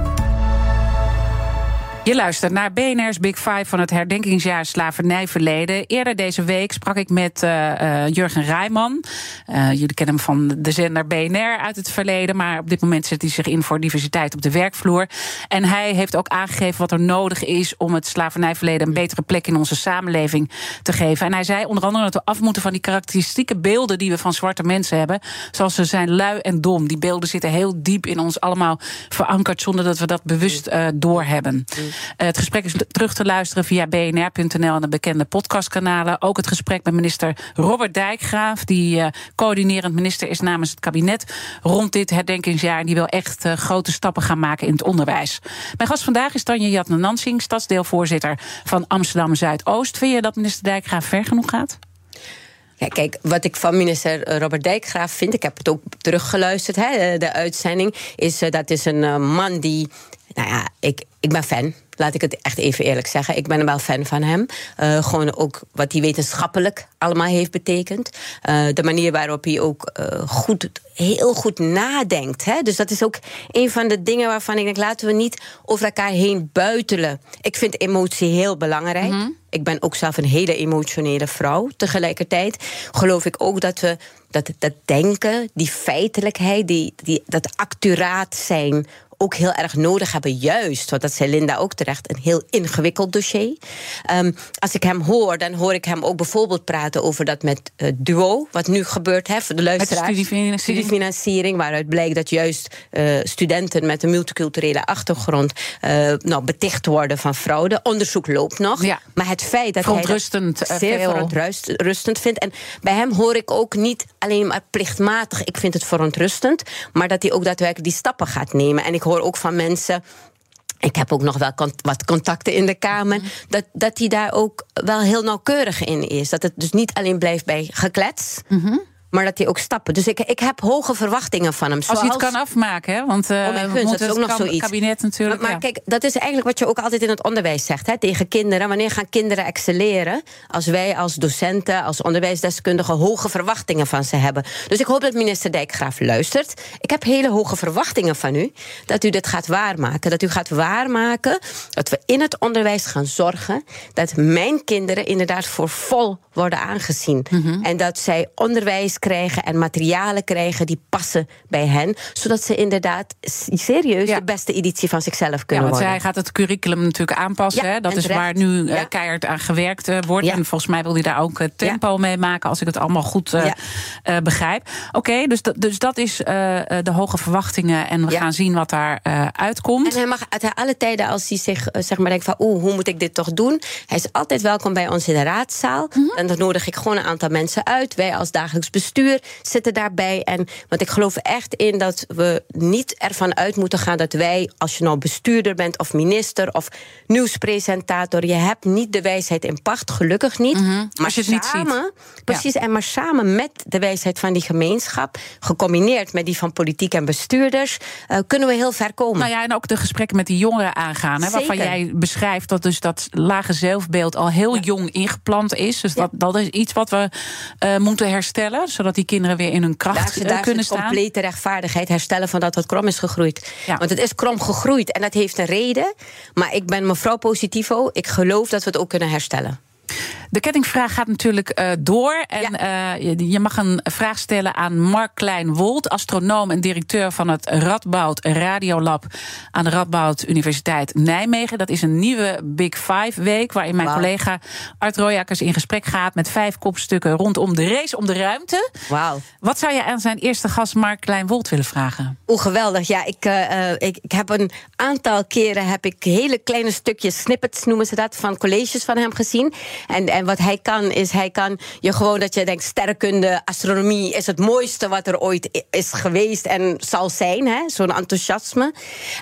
Je luistert naar BNR's Big Five van het herdenkingsjaar slavernijverleden. Eerder deze week sprak ik met uh, uh, Jurgen Rijman. Uh, jullie kennen hem van de zender BNR uit het verleden. Maar op dit moment zet hij zich in voor diversiteit op de werkvloer. En hij heeft ook aangegeven wat er nodig is om het slavernijverleden een betere plek in onze samenleving te geven. En hij zei onder andere dat we af moeten van die karakteristieke beelden die we van zwarte mensen hebben. Zoals ze zijn lui en dom. Die beelden zitten heel diep in ons allemaal verankerd zonder dat we dat bewust doorhebben. Uh, het gesprek is terug te luisteren via bnr.nl en de bekende podcastkanalen. Ook het gesprek met minister Robert Dijkgraaf, die uh, coördinerend minister is namens het kabinet rond dit herdenkingsjaar. En die wil echt uh, grote stappen gaan maken in het onderwijs. Mijn gast vandaag is Tanja Jatne Nansing, stadsdeelvoorzitter van Amsterdam Zuidoost. Vind je dat minister Dijkgraaf ver genoeg gaat? Ja, kijk, wat ik van minister Robert Dijkgraaf vind, ik heb het ook teruggeluisterd, hè, de uitzending, is dat is een man die Nou ja, ik, ik ben fan. Laat ik het echt even eerlijk zeggen. Ik ben wel fan van hem. Uh, gewoon ook wat hij wetenschappelijk allemaal heeft betekend. Uh, de manier waarop hij ook uh, goed, heel goed nadenkt. Hè? Dus dat is ook een van de dingen waarvan ik denk... laten we niet over elkaar heen buitelen. Ik vind emotie heel belangrijk. Mm -hmm. Ik ben ook zelf een hele emotionele vrouw. Tegelijkertijd geloof ik ook dat we dat, dat denken, die feitelijkheid, die, die, dat accuraat zijn ook heel erg nodig hebben. Juist, want dat zei Linda ook terecht, een heel ingewikkeld dossier. Um, als ik hem hoor, dan hoor ik hem ook bijvoorbeeld praten over dat met uh, Duo, wat nu gebeurt, hè, voor de luisteraars. Studiefinanciering. studiefinanciering. waaruit blijkt dat juist uh, studenten met een multiculturele achtergrond uh, nou, beticht worden van fraude. Onderzoek loopt nog. Ja. Maar het feit dat hij dat zeer veel. verontrustend vindt. En bij hem hoor ik ook niet alleen maar plichtmatig, ik vind het verontrustend, maar dat hij ook daadwerkelijk die stappen gaat nemen. En ik hoor ook van mensen. Ik heb ook nog wel wat contacten in de Kamer. Mm. Dat, dat hij daar ook wel heel nauwkeurig in is. Dat het dus niet alleen blijft bij geklets. Mm -hmm. Maar dat hij ook stappen. Dus ik, ik heb hoge verwachtingen van hem. Als hij het kan afmaken, hè? Want uh, oh mijn gunst, dat is ook nog zoiets. kabinet natuurlijk. Maar, maar ja. kijk, dat is eigenlijk wat je ook altijd in het onderwijs zegt hè, tegen kinderen. Wanneer gaan kinderen excelleren? Als wij als docenten, als onderwijsdeskundigen hoge verwachtingen van ze hebben. Dus ik hoop dat minister Dijkgraaf luistert. Ik heb hele hoge verwachtingen van u. Dat u dit gaat waarmaken. Dat u gaat waarmaken dat we in het onderwijs gaan zorgen dat mijn kinderen inderdaad voor vol worden aangezien. Mhm. Mm -hmm. En dat zij onderwijs krijgen en materialen krijgen die passen bij hen. Zodat ze inderdaad serieus ja. de beste editie van zichzelf kunnen ja, want worden. hij gaat het curriculum natuurlijk aanpassen. Ja, hè? Dat is waar nu uh, Ja. keihard aan gewerkt uh, wordt. En volgens mij wil hij daar ook uh, tempo mee maken, als ik het allemaal goed begrijp. Oké, dus, dat- dus dat is de hoge verwachtingen. En we gaan zien wat daar uitkomt. En hij mag uit alle tijden, als hij zich eh, zeg maar denkt van... oeh, hoe moet ik dit toch doen? Hij is altijd welkom bij ons in de raadzaal. Mhm. En dan nodig ik gewoon een aantal mensen uit. Wij als dagelijks bestuur zitten daarbij. En, want ik geloof echt in dat we niet ervan uit moeten gaan... dat wij, als je nou bestuurder bent of minister of nieuwspresentator... je hebt niet de wijsheid in pacht, gelukkig niet. Maar Mhm. Als je het niet samen, precies, en maar samen met de wijsheid van die gemeenschap... gecombineerd met die van politiek en bestuurders... eh, kunnen we heel ver komen. Nou ja, en ook de gesprekken met die jongeren aangaan. Hè, waarvan jij beschrijft dat dus dat lage zelfbeeld al heel jong ingeplant is. Dus dat, dat is iets wat we eh, moeten herstellen. Zodat die kinderen weer in hun kracht eh, daar kunnen staan. complete rechtvaardigheid herstellen van dat wat krom is gegroeid. Ja. Want het is krom gegroeid en dat heeft een reden. Maar ik ben mevrouw Positivo. Ik geloof dat we het ook kunnen herstellen. De kettingvraag gaat natuurlijk eh, door. En eh, je, je mag een vraag stellen aan Mark Klein-Wold, astronoom en directeur van het Radboud Radiolab aan de Radboud Universiteit Nijmegen. Dat is een nieuwe Big Five week waarin mijn collega Art Royakkers in gesprek gaat met vijf kopstukken rondom de race om de ruimte. Wauw. Wat zou je aan zijn eerste gast Mark Klein-Wold willen vragen? Oeh, geweldig. Ja, ik, eh, ik, ik heb een aantal keren heb ik hele kleine stukjes, snippets noemen ze dat, van colleges van hem gezien. En, en wat hij kan, is hij kan je gewoon dat je denkt, sterrenkunde, astronomie is het mooiste wat er ooit is geweest en zal zijn. hè, Zo'n enthousiasme.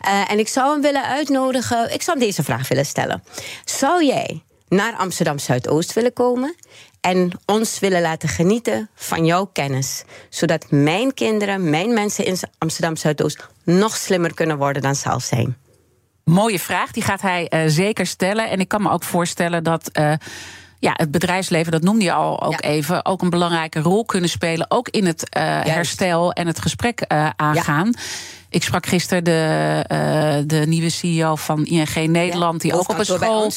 Eh, en ik zou hem willen uitnodigen, ik zou hem deze vraag willen stellen. Zou jij naar Amsterdam Zuidoost willen komen? En ons willen laten genieten van jouw kennis. Zodat mijn kinderen, mijn mensen in Amsterdam Zuidoost nog slimmer kunnen worden dan zelf zijn. Mooie vraag, die gaat hij eh, zeker stellen. En ik kan me ook voorstellen dat. eh, ja, het bedrijfsleven, dat noemde je al ook Ja. even, ook een belangrijke rol kunnen spelen. Ook in het eh, herstel en het gesprek aangaan. Ik sprak gisteren de, de nieuwe CEO van ING Nederland, die ook op een school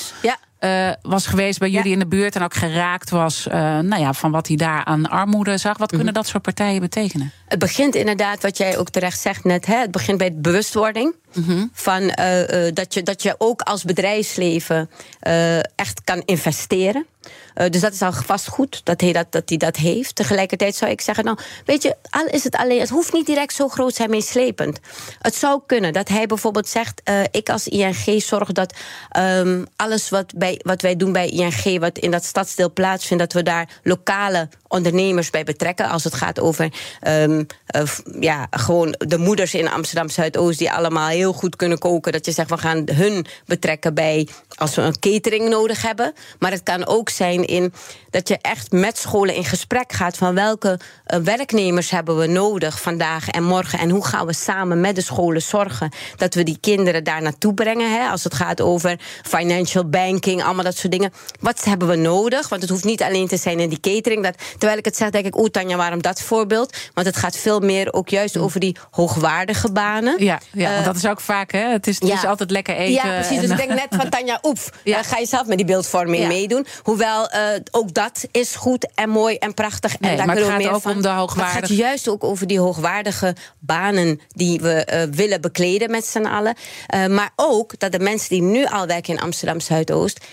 eh, was geweest bij jullie Ja. in de buurt en ook geraakt was eh, nou ja, van wat hij daar aan armoede zag. Wat Mhm. kunnen dat soort partijen betekenen? Het begint inderdaad, wat jij ook terecht zegt net, hè, het begint bij de bewustwording. Van, eh, dat, je, dat je ook als bedrijfsleven echt kan investeren. Dus dat is al vast goed dat hij dat, dat hij dat heeft. Tegelijkertijd zou ik zeggen, nou, weet je, al is het alleen, het hoeft niet direct zo groot zijn meeslepend. Het zou kunnen dat hij bijvoorbeeld zegt, ik als ING zorg dat ehm, alles wat, bij, wat wij doen bij ING, wat in dat stadsdeel plaatsvindt, dat we daar lokale ondernemers bij betrekken. Als het gaat over ehm, eh, ja, gewoon de moeders in Amsterdam Zuidoost die allemaal heel goed kunnen koken. Dat je zegt, we gaan hun betrekken bij als we een catering nodig hebben. Maar het kan ook zijn in dat je echt met scholen in gesprek gaat van welke eh, werknemers hebben we nodig vandaag en morgen. En hoe gaan we samen met de scholen zorgen dat we die kinderen daar naartoe brengen. Hè? Als het gaat over financial banking, allemaal dat soort dingen. Wat hebben we nodig? Want het hoeft niet alleen te zijn in die catering. Dat, terwijl ik het zeg, denk ik, oeh Tanja, waarom dat voorbeeld? Want het gaat veel meer ook juist over die hoogwaardige banen. Ja, ja want Eh, dat is ook vaak, hè? Het is, het is altijd lekker eten. Ja, precies. Dus ik denk net van Tanja, oef, Ja. dan ga je zelf met die beeldvorming Ja. meedoen. Hoewel eh, ook dat is goed en mooi en prachtig. Nee, en daar maar het gaat meer ook van. om de Maar Het hoogwaardige- gaat juist ook over die hoogwaardige banen die we eh, willen bekleden met z'n allen. Maar ook dat de mensen die nu al werken in Amsterdam Zuidoost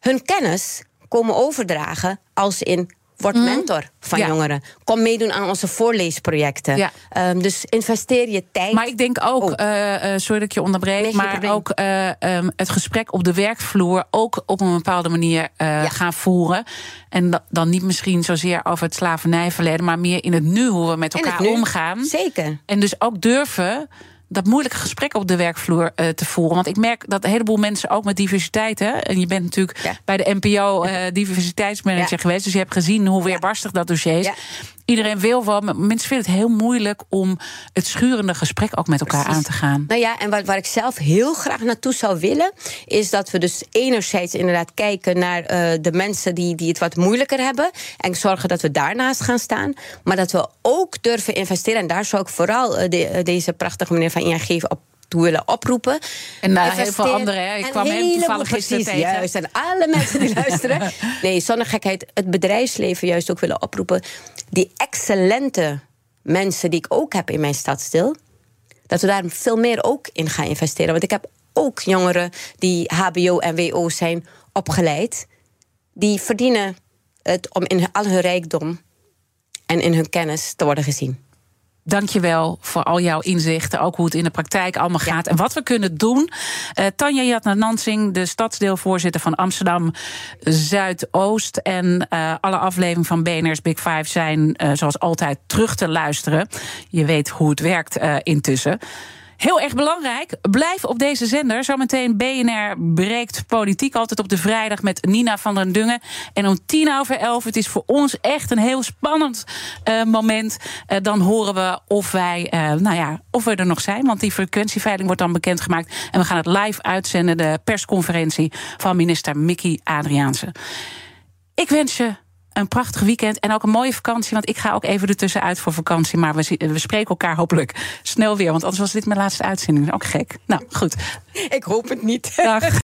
hun kennis komen overdragen als in. Word mentor van Mhm. Ja. jongeren. Kom meedoen aan onze voorleesprojecten. Ja. Ehm, dus investeer je tijd. Maar ik denk ook, Oh. eh, eh, sorry dat ik je onderbreek, Nee, maar probleem. ook eh, ehm, het gesprek op de werkvloer ook op een bepaalde manier gaan voeren. En da- dan niet misschien zozeer over het slavernijverleden, maar meer in het nu hoe we met elkaar omgaan. Zeker. En dus ook durven dat moeilijke gesprek op de werkvloer eh, te voeren. Want ik merk dat een heleboel mensen ook met diversiteit. Hè, en je bent natuurlijk Ja. bij de NPO eh, diversiteitsmanager Ja. geweest. Dus je hebt gezien hoe weerbarstig dat dossier is. Iedereen wil wel, maar mensen vinden het heel moeilijk om het schurende gesprek ook met elkaar Precies. aan te gaan. Nou ja, en wat, waar ik zelf heel graag naartoe zou willen, is dat we dus enerzijds inderdaad kijken naar eh, de mensen die, die het wat moeilijker hebben. En zorgen dat we daarnaast gaan staan. Maar dat we ook durven investeren. En daar zou ik vooral eh, de- eh, deze prachtige meneer van ING op toe willen oproepen. En nou, heel veel anderen, hè. Ik kwam hem toevallig gisteren tegen. Juist, en alle mensen die luisteren. Nee, zonder gekheid, het bedrijfsleven juist ook willen oproepen. Die excellente mensen die ik ook heb in mijn stadsdeel dat we daar veel meer ook in gaan investeren. Want ik heb ook jongeren die HBO en WO zijn opgeleid. Die verdienen het om in al hun rijkdom en in hun kennis te worden gezien. Dankjewel voor al jouw inzichten. Ook hoe het in de praktijk allemaal gaat. En wat we kunnen doen. Eh Tanja Jatna Nansing, de stadsdeelvoorzitter van Amsterdam Zuidoost. En eh, alle afleveringen van BNR's Big Five zijn eh, zoals altijd terug te luisteren. Je weet hoe het werkt intussen. Heel erg belangrijk, blijf op deze zender. Zometeen BNR breekt politiek altijd op de vrijdag met Nina van den Dungen. En om tien over elf, het is voor ons echt een heel spannend eh, moment. Eh, dan horen we of wij, eh, nou ja, of we er nog zijn. Want die frequentieveiling wordt dan bekendgemaakt. En we gaan het live uitzenden, de persconferentie van minister Mickey Adriaanse. Ik wens je een prachtig weekend en ook een mooie vakantie. Want ik ga ook even ertussenuit voor vakantie. Maar we, we spreken elkaar hopelijk snel weer. Want anders was dit mijn laatste uitzending. Ook gek. Nou, goed. Ik hoop het niet. Dag.